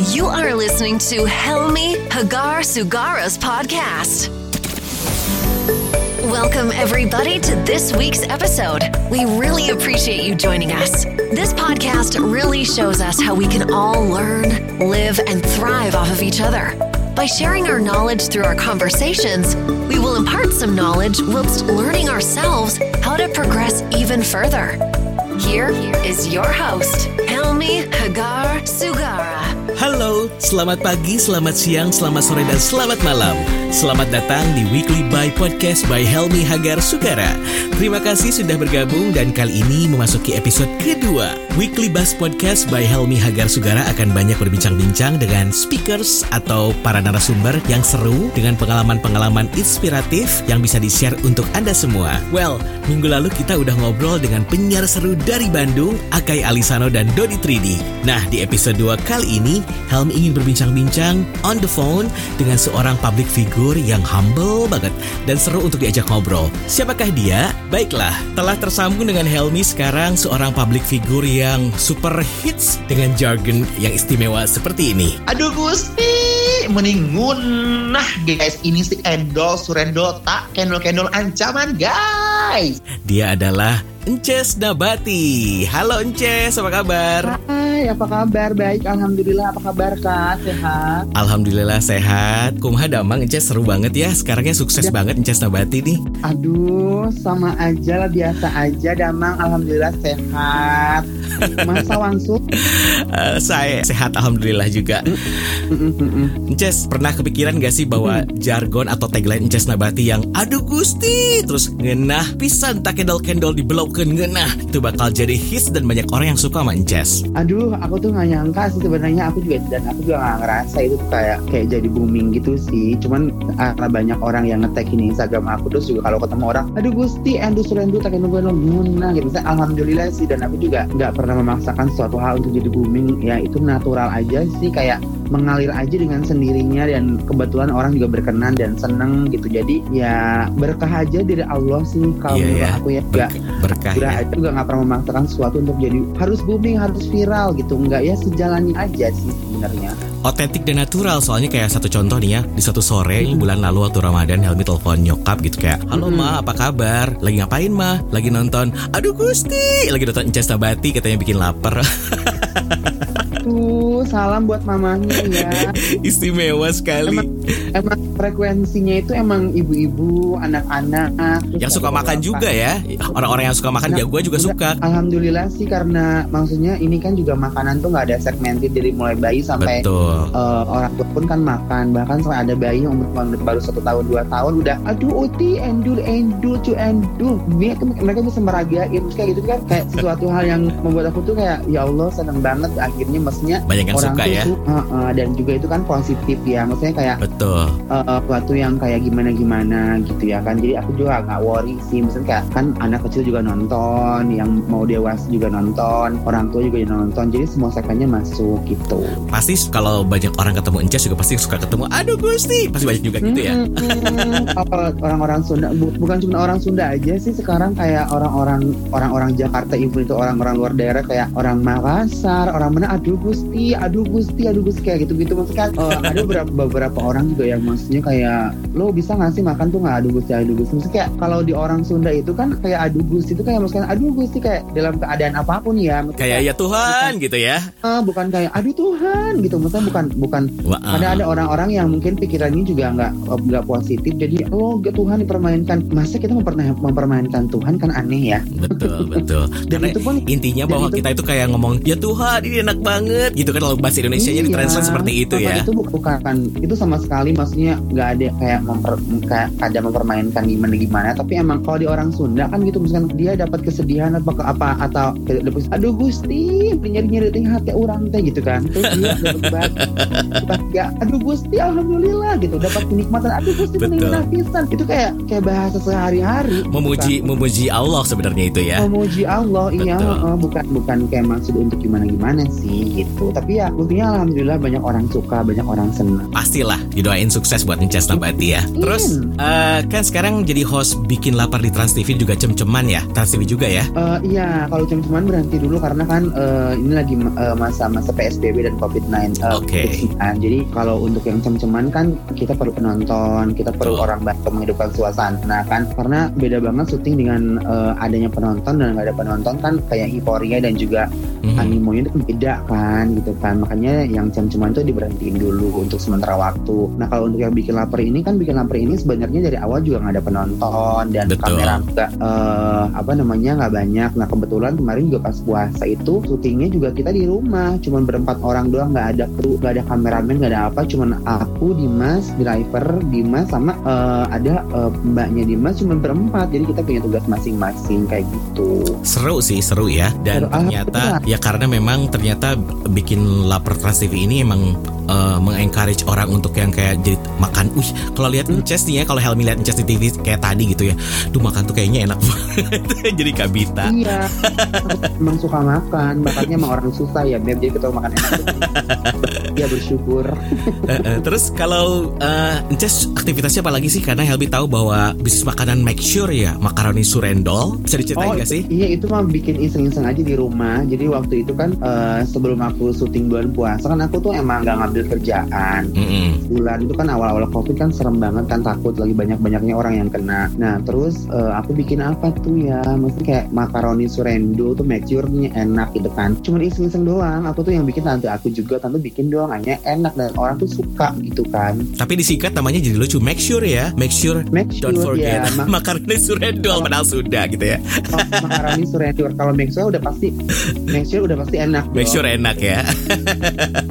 You are listening to Helmi Hagar Sugara's podcast. Welcome, everybody, to this week's episode. We really appreciate you joining us. This podcast really shows us how we can all learn, live, and thrive off of each other. By sharing our knowledge through our conversations, we will impart some knowledge whilst learning ourselves how to progress even further. Here is your host, Helmi Hagar Sugara. Halo, selamat pagi, selamat siang, selamat sore, dan selamat malam. Selamat datang di Weekly By Podcast by Helmi Hagar Sugara. Terima kasih sudah bergabung dan kali ini memasuki episode kedua. Weekly Buzz Podcast by Helmi Hagar Sugara akan banyak berbincang-bincang dengan speakers atau para narasumber yang seru dengan pengalaman-pengalaman inspiratif yang bisa di-share untuk Anda semua. Well, minggu lalu kita udah ngobrol dengan penyiar seru dari Bandung, Akai Alisano dan Dodi Tridi. Nah, di episode 2 kali ini, Helmi ingin berbincang-bincang on the phone dengan seorang public figure yang humble banget dan seru untuk diajak ngobrol. Siapakah dia? Baiklah, telah tersambung dengan Helmi sekarang seorang public figure yang super hits dengan jargon yang istimewa seperti ini. Aduh Gusti, mending ngunah guys. Ini si Endol Surendo tak kendol-kendol ancaman guys. Dia adalah Ences Nabati. Halo Ences, apa kabar? Hai, apa kabar? Baik, Alhamdulillah. Apa kabar, Kak? Sehat? Alhamdulillah sehat. Kumaha damang Ences seru banget ya. Sekarangnya sukses Ya. banget Ences Nabati nih. Aduh, sama aja lah, biasa aja, Damang. Alhamdulillah sehat. Masa langsung? Eh, saya sehat alhamdulillah juga. Ences, pernah kepikiran gak sih bahwa jargon atau tagline Ences Nabati yang aduh Gusti terus ngenah pisan tak kendol-kendol dibelaukeun ngenah itu bakal jadi hits dan banyak orang yang suka sama Ences. Aduh, aku tuh nggak nyangka sih sebenarnya aku juga dan aku juga nggak ngerasa itu kayak kayak jadi booming gitu sih. Cuman karena banyak orang yang ngetek ini Instagram aku terus juga kalau ketemu orang, aduh Gusti, endu surendu tak kenal guna gitu. Misalnya, Alhamdulillah sih dan aku juga nggak pernah memaksakan suatu hal untuk jadi booming. Ya itu natural aja sih kayak mengalir aja dengan sendirinya dan kebetulan orang juga berkenan dan seneng gitu. Jadi ya berkah aja dari Allah sih kalau Iya, menurut ya. aku ya. Nggak Berkah ya. aja juga nggak pernah memaksakan sesuatu untuk jadi harus booming harus viral gitu. Nggak ya sejalannya aja sih sebenarnya. Otentik dan natural. Soalnya kayak satu contoh nih ya di satu sore ini bulan lalu waktu Ramadan Helmi telepon nyokap gitu kayak halo ma apa kabar? Lagi ngapain ma? Lagi nonton? Aduh Gusti! Lagi nonton Ences Nabati katanya bikin lapar tuh salam buat mamanya ya. Istimewa sekali. Emang- emang frekuensinya itu emang ibu-ibu anak-anak yang suka makan juga ya? Orang-orang yang suka makan Nah, ya gue juga udah, suka. Alhamdulillah sih karena maksudnya ini kan juga makanan tuh nggak ada segmented dari mulai bayi sampai betul. eh, orang tua pun kan makan. Bahkan sampai ada bayi yang umur baru- baru satu tahun dua tahun udah aduh uti endul endul cu endul. Mereka, mereka bisa meragain Terus kayak gitu kan kayak sesuatu hal yang membuat aku tuh kayak ya Allah seneng banget. Akhirnya maksudnya banyak yang orang suka tuh ya? suka, eh, dan juga itu kan positif ya maksudnya kayak betul sesuatu yang kayak gimana gimana gitu ya kan. Jadi aku juga nggak worry sih. Maksudnya kayak kan anak kecil juga nonton yang mau dewasa juga nonton orang tua juga nonton. Jadi semua segmennya masuk gitu. Pasti kalau banyak orang ketemu Ences juga pasti suka ketemu aduh Gusti. Pasti banyak juga gitu ya. Kalau orang-orang Sunda bu- bukan cuma orang Sunda aja sih sekarang kayak orang-orang orang-orang Jakarta even itu orang-orang luar daerah kayak orang Makassar, orang mana aduh Gusti, aduh Gusti, aduh Gusti kayak gitu-gitu. Maksudnya eh, ada beberapa, beberapa orang juga yang maksudnya kayak lo bisa nggak sih makan tuh nggak aduh Gusti, aduh Gusti. Maksudnya kayak kalau di orang Sunda itu kan kayak aduh Gusti itu kayak maksudnya aduh Gusti kayak dalam keadaan apa pun ya. Maksudnya kayak ya Tuhan gitu ya. Eh, bukan kayak aduh Tuhan gitu. Maksudnya bukan bukan. Wah, ada ada orang-orang yang mungkin pikirannya juga nggak nggak positif. Jadi oh Tuhan dipermainkan. Masa kita memperna- mempermainkan Tuhan kan aneh ya? Betul betul. Dan karena itu pun intinya bahwa itu- kita itu kayak ngomong ya Tuhan ini enak banget gitu kan. Kalau bahasa Indonesia nya Iya, ditranslate seperti itu ya. itu bu- bukan itu sama sekali maksudnya nggak ada kayak memper, kayak ada mempermainkan gimana gimana tapi emang kalau di orang Sunda kan gitu misalkan dia dapat kesedihan apa ke apa atau dapat aduh Gusti nyari nyari hati orang teh gitu kan. Terus dia dapat bahagia aduh Gusti alhamdulillah gitu. Dapat kenikmatan aduh Gusti meninggal pisan itu kayak kayak bahasa sehari-hari memuji memuji Allah sebenarnya itu ya. Memuji Allah iya eh, bukan bukan kayak maksud untuk gimana gimana sih gitu. Tapi ya buktinya alhamdulillah banyak orang suka banyak orang senang. Pastilah didoain sukses buat Encas Nabati ya. Terus eh, kan sekarang jadi host bikin lapar di Trans TV juga cem-ceman ya. Trans TV juga ya. Eh, iya, kalau cem-ceman berhenti dulu karena kan eh, ini lagi masa-masa PSBB dan COVID-19. eh, Oke. COVID-19. Jadi kalau untuk yang cem-ceman kan kita perlu penonton, kita perlu Betul. orang bantu menghidupkan suasana kan. Karena beda banget syuting dengan eh, adanya penonton dan nggak ada penonton kan kayak euforia dan juga Mhm. animonya itu beda kan gitu kan. Makanya yang cem-ceman tuh diberhentiin dulu untuk sementara waktu. Nah kalau untuk yang bikin lapar ini kan bikin lapar ini sebenarnya dari awal juga nggak ada penonton dan Betul. kamera juga eh, apa namanya nggak banyak. Nah kebetulan kemarin juga pas puasa itu syutingnya juga kita di rumah, cuman berempat orang doang, nggak ada kru, nggak ada kameramen, nggak ada apa, cuman aku, Dimas, driver, Dimas sama eh, ada eh, mbaknya Dimas, cuman berempat. Jadi kita punya tugas masing-masing kayak gitu. Seru sih, seru ya. Dan Seru, ah, ternyata. Ya karena memang ternyata bikin lapar Trans TV ini emang eh, mengencourage orang untuk yang kayak jadi makan. Wih, kalau lihat Ences nih ya, kalau Helmi lihat Ences di TV kayak tadi gitu ya. Duh makan tuh kayaknya enak banget. jadi kabita. Iya, emang suka makan, makanya emang orang susah ya, Beb. Jadi kita makan enak. Iya bersyukur. Eh, eh, Terus kalau eh, Ences aktivitasnya apa lagi sih? Karena Helmi tahu bahwa bisnis makanan make sure ya, makaroni surendol. Bisa diceritain nggak sih? Iya itu mah bikin iseng-iseng aja di rumah. Jadi waktu itu kan eh, sebelum aku syuting bulan puasa kan aku tuh emang nggak ngambil kerjaan. Mm-mm. Bulan itu kan awal-awal covid kan serem banget kan takut lagi banyak-banyaknya orang yang kena. Nah terus eh, aku bikin apa tuh ya? Maksudnya kayak makaroni surendo tuh make sure-nya enak gitu kan. Cuman iseng-iseng doang. Aku tuh yang bikin tante aku juga tante bikin doang hanya enak dan orang tuh suka gitu kan. Tapi disingkat namanya jadi lucu. Make sure ya, make sure Make sure don't forget ya mak- makaroni surendol padahal sudah gitu ya. oh, makaroni surendo kalau make sure udah pasti make sure udah pasti enak. Make dong. sure enak ya.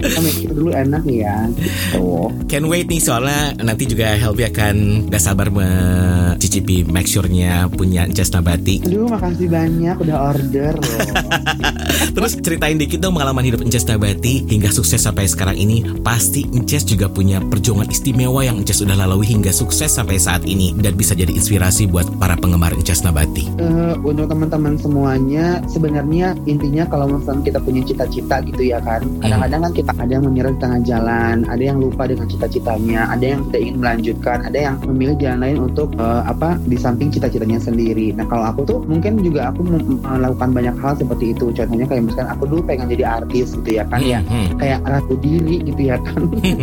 Make sure dulu enak ya. Gitu. Can wait nih soalnya nanti juga Helvi akan gak sabar mencicipi make sure-nya punya Jess Nabati. Aduh makasih banyak udah order loh. Terus ceritain dikit dong pengalaman hidup Ences Nabati hingga sukses sampai sekarang ini. Pasti Ences juga punya perjuangan istimewa yang Ences udah lalui hingga sukses sampai saat ini dan bisa jadi inspirasi buat para penggemar Ences Nabati. Eh, untuk teman-teman semuanya sebenarnya intinya kalau misalnya kita punya cita-cita gitu ya kan kadang-kadang kan kita ada yang menyerah di tengah jalan ada yang lupa dengan cita-citanya ada yang tidak ingin melanjutkan ada yang memilih jalan lain untuk eh, apa di samping cita-citanya sendiri. Nah kalau aku tuh mungkin juga aku melakukan banyak hal seperti itu. Contohnya kayak misalkan aku dulu pengen jadi artis gitu ya kan ya. Hmm, kayak ratu diri gitu ya kan.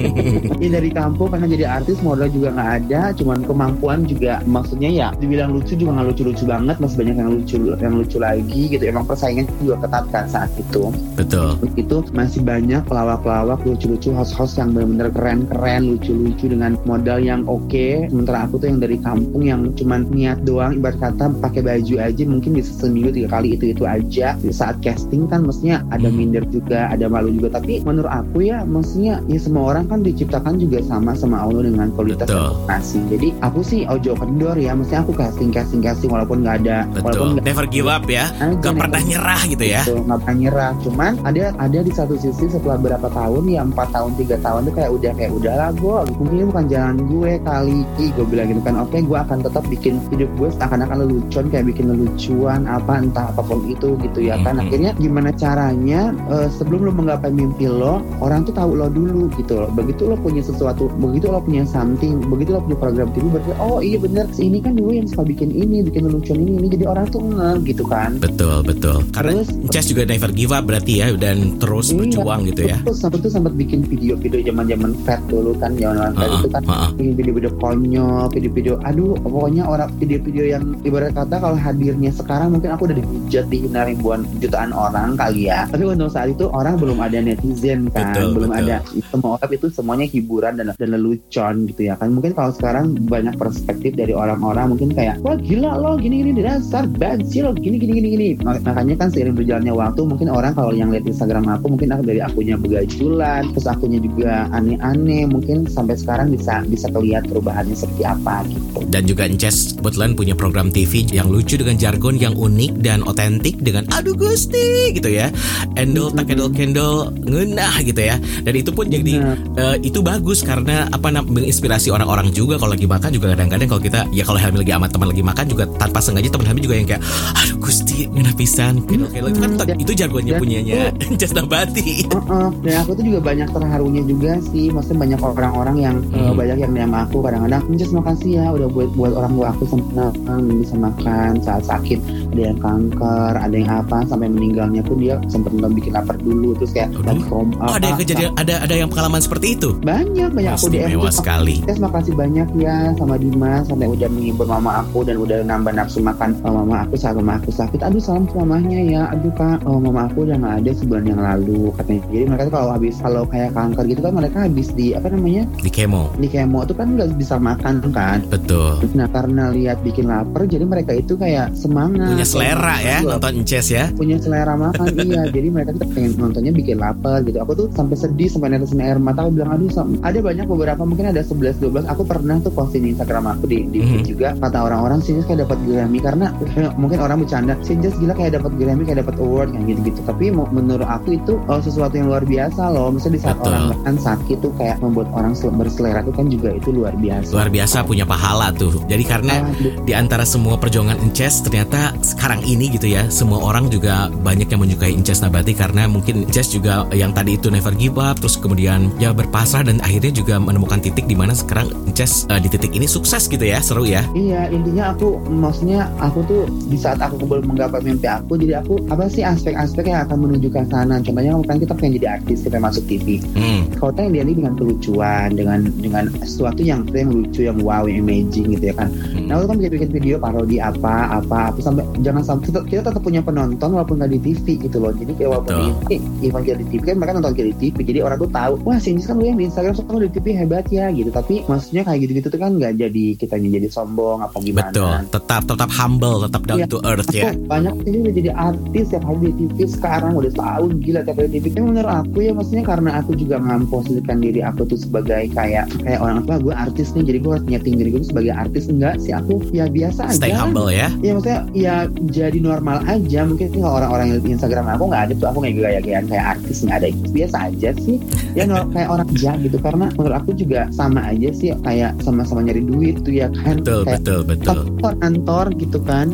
Ini dari kampung karena jadi artis modal juga nggak ada cuman kemampuan juga. Maksudnya ya dibilang lucu juga nggak lucu-lucu banget masih banyak yang lucu yang lucu lagi gitu. Emang persaingan juga ketat kan saat itu. Betul. itu masih banyak pelawak-pelawak lucu-lucu host-host yang benar-benar keren-keren lucu-lucu dengan modal yang oke sementara aku tuh yang dari kampung yang cuman niat doang ibarat kata pakai baju aja mungkin bisa seminggu tiga kali itu itu aja saat casting kan mestinya ada Hmm. minder juga ada malu juga tapi menurut aku ya maksudnya ya semua orang kan diciptakan juga sama sama Allah dengan kualitas masing jadi aku sih ojo kendor ya maksudnya aku casting casting casting walaupun nggak ada Betul. walaupun nggak Never give up ya. Gak nih, pernah nyerah gitu ya. gitu, nggak pernah nyerah cuman ada ada di satu sisi setelah berapa tahun ya empat tahun tiga tahun tuh kayak udah kayak udahlah gue mungkin ini bukan jalan gue kali gue bilang gitu kan oke gue akan tetap bikin hidup gue seakan-akan lelucon kayak bikin lelucuan apa entah apa pun itu gitu ya kan Mhm. akhirnya gimana caranya eh, sebelum lo menggapai mimpi lo orang tuh tahu lo dulu gitu loh begitu lo punya sesuatu begitu lo punya something begitu lo punya program TV berarti oh iya bener ini kan dulu yang suka bikin ini bikin lelucon ini ini jadi orang tuh nge gitu kan Betul, betul. Karena Terus- Ences juga never give up berarti ya dan terus Iya, berjuang gitu ya. Terus sempat tuh sempat bikin video-video zaman-zaman fat dulu kan zaman fat Heeh, itu kan bikin video-video konyol, video-video aduh pokoknya orang video-video yang ibarat kata kalau hadirnya sekarang mungkin aku udah dihujat dihina ribuan jutaan orang kali ya. Tapi untuk saat itu orang belum ada netizen kan, Betul, belum betul. ada semua orang itu semuanya hiburan dan dan lelucon gitu ya kan. Mungkin kalau sekarang banyak perspektif dari orang-orang mungkin kayak wah gila lo gini gini dasar bansi lo gini gini gini gini. Mak- Makanya kan seiring berjalannya waktu mungkin orang kalau yang lihat Instagram aku mungkin aku dari akunya begajulan, terus akunya juga aneh-aneh, mungkin sampai sekarang bisa bisa kelihatan perubahannya seperti apa gitu. Dan juga Ences kebetulan punya program TV yang lucu dengan jargon yang unik dan otentik dengan aduh gusti gitu ya. Endol tak endol kendol ngenah gitu ya. Dan itu pun jadi eh, itu bagus karena apa menginspirasi orang-orang juga kalau lagi makan juga kadang-kadang kalau kita ya kalau Helmi lagi sama teman lagi makan juga tanpa sengaja teman Helmi juga yang kayak aduh Gusti ngena pisan gitu kayak itu kan Dan- itu jargonnya dan punyanya Just Nabati. Heeh. dan aku tuh juga banyak terharunya juga sih. Maksudnya banyak orang-orang yang eh, Hmm. banyak yang DM aku kadang-kadang just makasih ya udah buat buat orang tua aku senang bisa makan saat sakit ada yang kanker ada yang apa sampai meninggalnya pun dia sempat nggak bikin lapar dulu terus kayak Aduh. lagi Oh, ada yang apa, kejadian ada ada yang pengalaman seperti itu. banyak banyak aku DM tuh, sekali. Tes makasih banyak ya sama Dimas sampai udah menghibur mama aku dan udah nambah nafsu makan oh, mama aku saat mama aku sakit. Aduh salam ke mamahnya ya. Aduh kak, oh, mama aku udah nggak ada sebulan yang lalu katanya. Jadi mereka tuh kalau habis kalau kayak kanker gitu kan mereka habis di apa namanya Di kemo. di kemo tuh kan nggak bisa makan kan. Betul. Nah karena lihat bikin lapar jadi mereka itu kayak semangat. Punya selera ya Gitu. nonton Inces ya. punya selera makan iya. Jadi mereka tuh pengen nontonnya bikin lapar gitu. Aku tuh sampai sedih sampai netesin air mata. Aku bilang aduh sam- ada banyak beberapa mungkin ada 11 12 aku pernah tuh posting di Instagram aku di, di feed Mhm. juga. Kata orang-orang sih kayak dapat Grammy. Karena mungkin orang bercanda sih gila kayak dapat Grammy kayak dapat award kayak gitu-gitu. Tapi menurut aku itu oh, sesuatu yang luar biasa loh. Misalnya di saat Betul. orang makan sakit tuh kayak membuat orang sel- berselera itu kan juga itu luar biasa. Luar biasa punya pahala tuh. Jadi karena Aduh, di antara semua perjuangan Inces ternyata sekarang ini gitu ya semua orang juga banyak yang menyukai Inces Nabati karena mungkin Inces juga yang tadi itu never give up terus kemudian ya berpasrah dan akhirnya juga menemukan titik di mana sekarang Inces eh, di titik ini sukses gitu ya seru ya. Iya intinya aku maksudnya aku tuh di saat aku belum menggapai mimpi aku jadi aku apa sih aspek-aspek yang akan menuju ke sana? Contohnya kan kita pengen jadi artis kita masuk TV hmm, kalau kita yang dia dengan kelucuan dengan dengan sesuatu yang yang lucu yang wow yang amazing gitu ya kan. Hmm. nah aku kan bikin bikin video parodi apa apa apa sampai jangan sampai kita, kita tetap punya penonton walaupun nggak di TV gitu loh jadi kayak walaupun Betul. di even kita di TV kan mereka nonton kita di TV jadi orang tuh tahu wah sih kan lu yang di Instagram soalnya di TV hebat ya gitu tapi maksudnya kayak gitu-gitu tuh kan nggak jadi kitanya jadi sombong apa gimana betul tetap tetap humble tetap down Iya. to earth Aku ya banyak ini udah jadi artis tiap hari di TV sekarang udah setahun gila tiap hari di TV. Tapi menurut aku ya maksudnya karena aku juga memposisikan diri aku tuh sebagai kayak kayak orang tua gue artis nih jadi gue harus nyeting diri gue sebagai artis enggak sih aku ya biasa aja. stay humble ya Ya maksudnya ya jadi normal aja. Mungkin kalau orang-orang yang Instagram aku nggak ada tuh. Aku nggak gaya-gayaan kayak artis nggak ada. Biasa aja sih. Ya no- kayak orang aja gitu. Karena menurut aku juga sama aja sih. Kayak sama-sama nyari duit tuh ya kan? Betul kayak betul betul. kantor kantor gitu kan.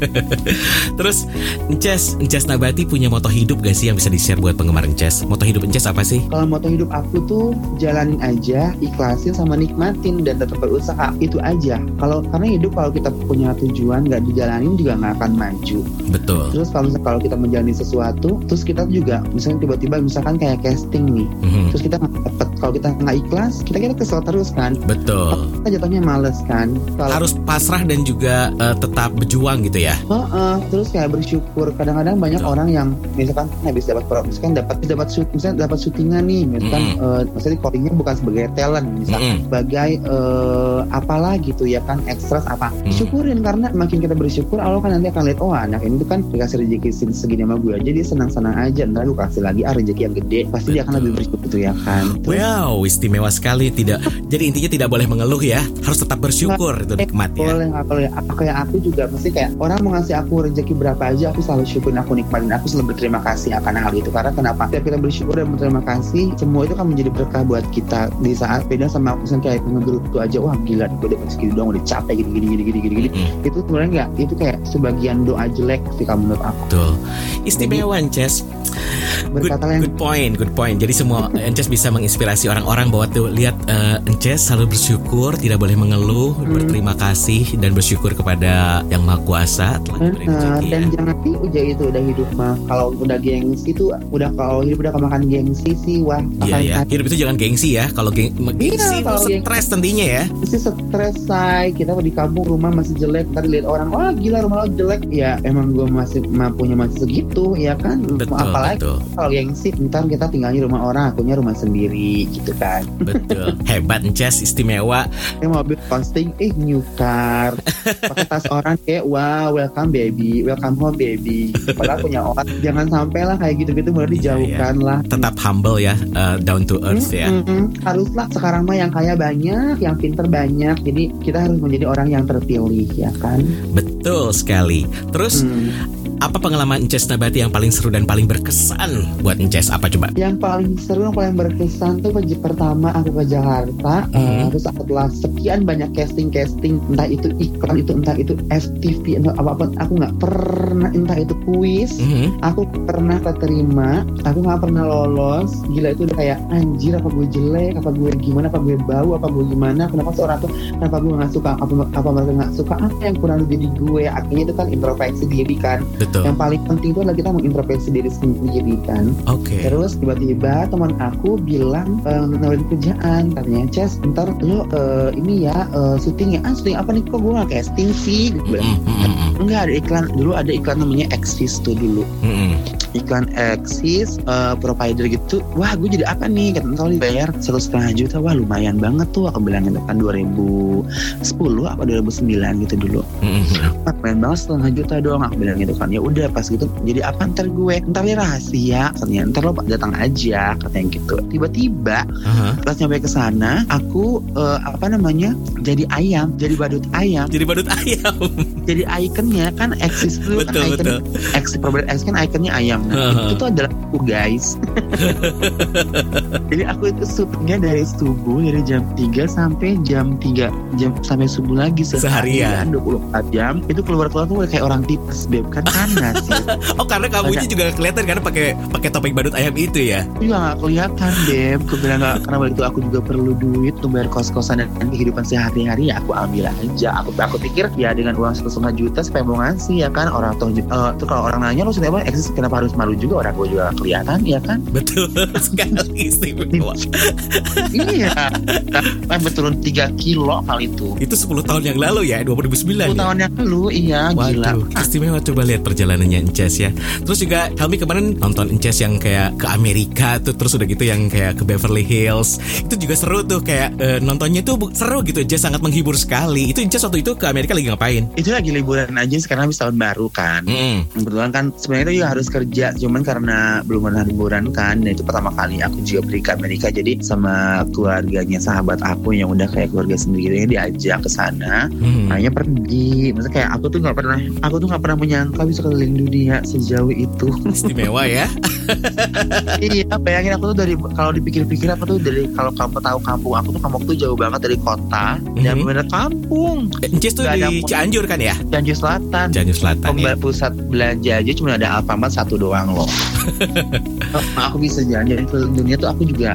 Terus Inces Inces Nabati punya moto hidup gak sih yang bisa di share buat penggemar Inces moto hidup Inces apa sih? Kalau moto hidup aku tuh jalanin aja, ikhlasin sama nikmatin dan tetap berusaha. Itu aja. Kalau karena hidup kalau kita punya tujuan nggak dijalanin juga nggak akan maju. betul Terus kalau kalau kita menjalani sesuatu, terus kita juga misalnya tiba-tiba misalkan kayak casting nih, Mhm, terus kita nggak dapet. Kalau kita nggak ikhlas, kita kita kesel terus kan. betul Kita jatuhnya males kan. Kalau harus pasrah dan juga eh, tetap berjuang gitu ya Heeh, terus kayak bersyukur. Kadang-kadang banyak Betul. orang yang misalkan habis dapat misalkan dapat dapat shoot, misalnya dapat syutingan nih, misalkan Mm-mm. eh, misalnya callingnya bukan sebagai talent, misalkan Mm-mm. sebagai eh, apalah gitu ya kan ekstras apa. Mm. Syukurin karena makin kita bersyukur, Allah kan nanti akan lihat oh anak ini tuh kan dikasih rezeki se- segini sama gue aja dia senang-senang aja. Ntar gue kasih lagi ah rezeki yang gede, pasti dia akan Betul. lebih bersyukur tuh ya kan. Terus, Wow, istimewa sekali. Tidak, jadi intinya tidak boleh mengeluh ya. Harus tetap bersyukur itu nikmat ya. boleh nggak boleh apa kayak aku juga mesti kayak orang mau ngasih aku rezeki berapa aja aku selalu syukurin aku nikmatin aku selalu berterima kasih akan hal itu karena kenapa setiap kita bersyukur dan berterima kasih semua itu kan menjadi berkah buat kita di saat beda sama aku kayak ngegerutu aja wah gila gue udah segini doang udah capek gini gini gini gini gini gini itu sebenarnya nggak itu kayak sebagian doa jelek sih kamu menurut aku Betul. Istimewa Ences. Good, berkata yang good point, good point. Jadi semua Ences bisa menginspirasi orang-orang bahwa tuh lihat eh, Ences selalu bersyukur, tidak boleh mengeluh, Hmm. berterima kasih dan bersyukur kepada Yang Maha Kuasa telah Benar, rezeki ya. dan jangan sih udah itu udah hidup mah kalau udah gengsi tuh udah kalau hidup udah kemakan gengsi sih wah Iya akan ya, hidup itu jangan gengsi ya. Kalau geng gengsi itu Iya, kalau geng- stres tentunya ya. pasti stres say kita di kampung rumah masih jelek ntar dilihat orang wah gila lo jelek. Ya emang gue masih mampunya masih segitu ya kan? Betul, apalagi betul, kalau gengsi ntar kita tinggalnya rumah orang akunya rumah sendiri gitu kan. Betul. Hebat Ences, istimewa. saya mobil posting eh new car. Pakai tas orang kayak wow welcome baby. Welcome home baby. Padahal punya orang jangan sampai lah kayak gitu-gitu mulai Iya, dijauhkan lah. Tetap humble ya, eh, down to earth ya. Mm-mm. haruslah sekarang mah yang kaya banyak yang pinter banyak. Jadi kita harus menjadi orang yang terpilih ya kan? Betul sekali. Terus Hmm. Apa pengalaman Ences Nabati yang paling seru dan paling berkesan buat Ences? Apa coba? Yang paling seru, yang paling berkesan tuh pas pertama aku ke Jakarta, Hmm. eh, terus setelah sekian banyak casting-casting, entah itu iklan itu, entah itu FTV, entah apa pun, aku nggak pernah, entah itu kuis, Mhm. aku pernah keterima, aku nggak pernah lolos. Gila itu udah kayak anjir apa gue jelek, apa gue gimana, apa gue bau, apa gue gimana, kenapa seorang tuh, kenapa gue nggak suka, apa, apa mereka nggak suka, apa yang kurang dari gue. Akhirnya itu kan introspeksi diri kan. Betul. Yang paling penting itu adalah kita mengintrospeksi diri sendiri kan. Oke. Terus tiba-tiba teman aku bilang ehm, nawarin kerjaan katanya. Ces ntar lo eh, ini ya eh, syuting ya ah syuting apa nih? Kok gue gak casting sih? Gitu bilang. Mhm, mhm, enggak ada iklan. Dulu ada iklan namanya Exis tuh dulu. Mhm. iklan Exis eh, provider gitu. Wah gue jadi apa nih? Kata kalau dibayar satu setengah juta. Wah lumayan banget tuh aku bilang itu kan 2010 apa 2009 gitu dulu. Mhm. ah, lumayan banget setengah juta doang aku bilang gitu kan. Ya udah pas gitu jadi apa ntar gue ntar ya rahasia katanya ntar lo datang aja katanya gitu tiba-tiba Aha. pas nyampe ke sana aku eh, apa namanya jadi ayam jadi badut ayam Jadi badut ayam. jadi ikonnya kan eksis dulu betul kan icon betul. Provider X kan ikonnya ayam nah, Aha. itu tuh adalah aku guys jadi aku itu syutingnya dari subuh dari jam 3 sampai jam 3 jam sampai subuh lagi Seharian. 24 jam itu keluar-keluar tuh kayak orang tipes beb kan panas ya. Oh karena kamunya juga nggak kelihatan karena pakai pakai topeng badut ayam itu ya. Juga gak kelihatan beb Aku bilang gak, karena waktu itu aku juga perlu duit untuk bayar kos-kosan dan kehidupan sehari-hari ya aku ambil aja. Aku aku pikir ya dengan uang satu setengah juta siapa yang mau ngasih ya kan? Orang tuh eh, tuh kalau orang nanya lo sudah apa? Eksis kenapa harus malu juga? Orang gue juga kelihatan ya kan? Betul sekali istimewa. iya. Sampai turun 3 kilo kali itu. Itu 10 tahun yang lalu ya, 2009 10 ya. tahun yang lalu iya gila. Waduh, istimewa coba lihat perjalanannya Ences ya. Terus juga kami kemarin nonton Ences yang kayak ke Amerika tuh terus udah gitu yang kayak ke Beverly Hills. Itu juga seru tuh kayak eh, nontonnya tuh seru gitu. Ences sangat menghibur sekali. Itu Ences waktu itu ke Amerika lagi ngapain? itu lagi liburan aja sekarang habis tahun baru kan Mm-mm. kebetulan kan sebenarnya itu juga harus kerja cuman karena belum ada liburan kan dan itu pertama kali aku juga pergi ke Amerika jadi sama keluarganya sahabat aku yang udah kayak keluarga sendiri diajak ke sana Hmm. makanya pergi maksudnya kayak aku tuh nggak pernah aku tuh nggak pernah menyangka bisa keliling dunia sejauh itu Istimewa ya. iya bayangin aku tuh dari kalau dipikir-pikir aku tuh dari kalau kamu tahu kampung aku tuh kampung tuh jauh banget dari kota dan Mhm. bener kampung Ences tuh Nggak ada di Cianjur kan ya? Cianjur Selatan Cianjur Selatan ya. Pusat belanja aja cuma ada Alfamart satu doang loh. Oh, aku bisa jalan-jalan keliling dunia tuh aku juga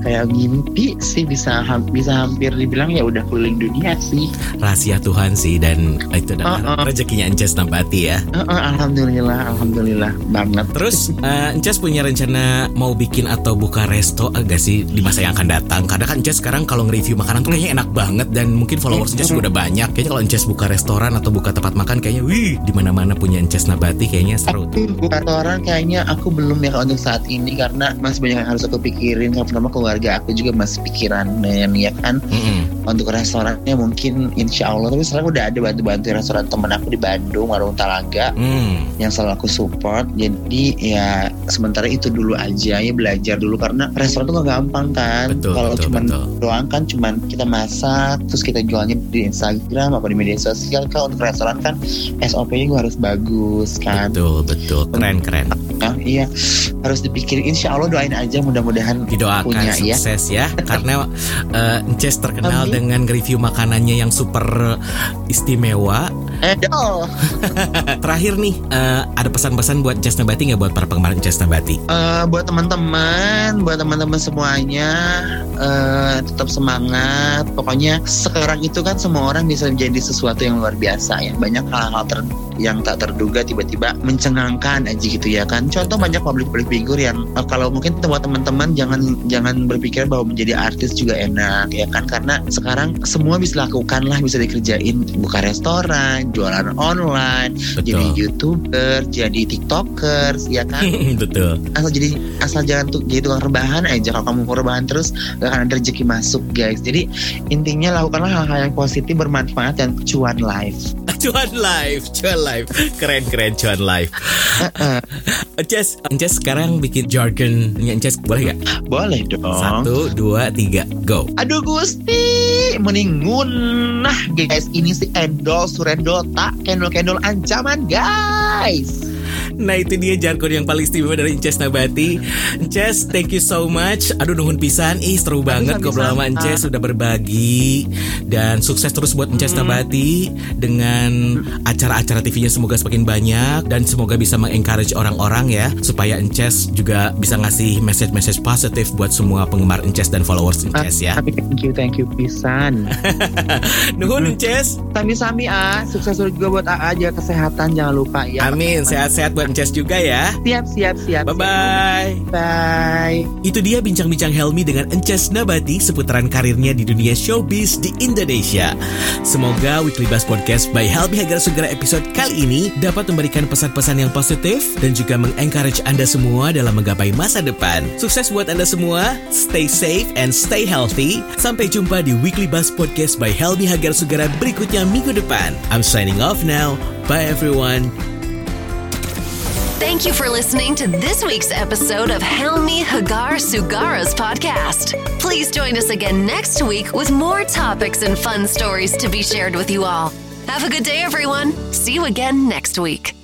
kayak ngimpi sih bisa bisa hampir dibilang ya udah keliling dunia sih. Rahasia Tuhan sih dan itu adalah Uh-uh. rezekinya Ences Nabati ya. Eh, eh, alhamdulillah, alhamdulillah banget. Terus Ences punya rencana mau bikin atau buka resto agak sih di masa yang akan datang? Karena kan Ences sekarang kalau nge-review makanan tuh kayaknya enak banget dan mungkin followers Ences juga udah banyak. Kayaknya kalau Ences buka restoran atau buka tempat makan kayaknya wih di mana-mana punya Ences Nabati kayaknya seru. tuh. Buat orang kayaknya aku belum ya untuk saat ini karena masih banyak yang harus aku pikirin. Karena pertama keluarga aku juga masih pikiran ya kan Mm-mm. untuk restorannya mungkin insya Allah tapi sekarang udah ada bantu-bantu restoran temen aku di Bandung Warung Talaga Hmm. yang selalu aku support jadi ya sementara itu dulu aja ya belajar dulu karena restoran tuh gak gampang kan kalau cuman betul. doang kan cuman kita masak terus kita jualnya di Instagram apa di media sosial kan untuk restoran kan SOP-nya gue harus bagus kan Betul betul keren keren. Nah, iya harus dipikirin insya Allah doain aja mudah-mudahan Didoakan Punya, ya. sukses ya, karena eh, Ences terkenal Amin. dengan review makanannya yang super istimewa. Eh oh. Terakhir nih eh, ada pesan-pesan buat Ences Nabati nggak buat para penggemar Ences Nabati? Eh, buat teman-teman, buat teman-teman semuanya, eh, tetap semangat. Pokoknya sekarang itu kan semua orang bisa menjadi sesuatu yang luar biasa ya. Banyak hal-hal ter- yang tak terduga tiba-tiba mencengangkan aja gitu ya kan. Contoh banyak public-public figure yang eh, kalau mungkin buat teman-teman jangan jangan berpikir bahwa menjadi artis juga enak ya kan karena sekarang semua bisa lakukan lah bisa dikerjain buka restoran, jualan online, jadi Betul. youtuber, jadi tiktokers ya kan betul. asal jadi asal jangan tuh jadi tukang rebahan aja kalau kamu mau rebahan terus gak akan ada rezeki masuk guys jadi intinya lakukanlah hal-hal yang positif bermanfaat dan cuan life Cuan live, cuan live, keren keren cuan live. Heeh. Ences, Ences sekarang bikin jargonnya Ences boleh nggak? boleh dong Satu, dua, tiga, go. aduh Gusti mending ngunah guys. Ini si Endol Surendo tak kendol-kendol ancaman guys. Nah itu dia jargon yang paling istimewa dari Inces Nabati. Inces thank you so much. Aduh nuhun pisan. Ih seru banget ngobrol sama Inces Sudah berbagi. Dan sukses terus buat Inces Nabati Dengan acara-acara TV-nya semoga semakin banyak Dan semoga bisa mengencourage orang-orang ya Supaya Inces juga bisa ngasih message-message positif Buat semua penggemar Inces dan followers Inces ya. Tapi thank you, thank you pisan. Nuhun Inces Sami-sami ah, sukses juga buat AA aja kesehatan jangan lupa ya. Amin. Sehat-sehat buat Inces juga ya Siap, siap, siap. Bye-bye Bye. Itu dia bincang-bincang Helmi dengan Ences Nabati seputaran karirnya di dunia showbiz di Indonesia. Semoga Weekly Buzz Podcast by Helmi Hagar Sugara episode kali ini dapat memberikan pesan-pesan yang positif dan juga mengencourage Anda semua dalam menggapai masa depan. Sukses buat Anda semua, stay safe and stay healthy. Sampai jumpa di Weekly Buzz Podcast by Helmi Hagar Sugara berikutnya minggu depan. I'm signing off now. Bye everyone. Thank you for listening to this week's episode of Helmi Hagar Sugara's podcast. Please join us again next week with more topics and fun stories to be shared with you all. Have a good day, everyone. See you again next week.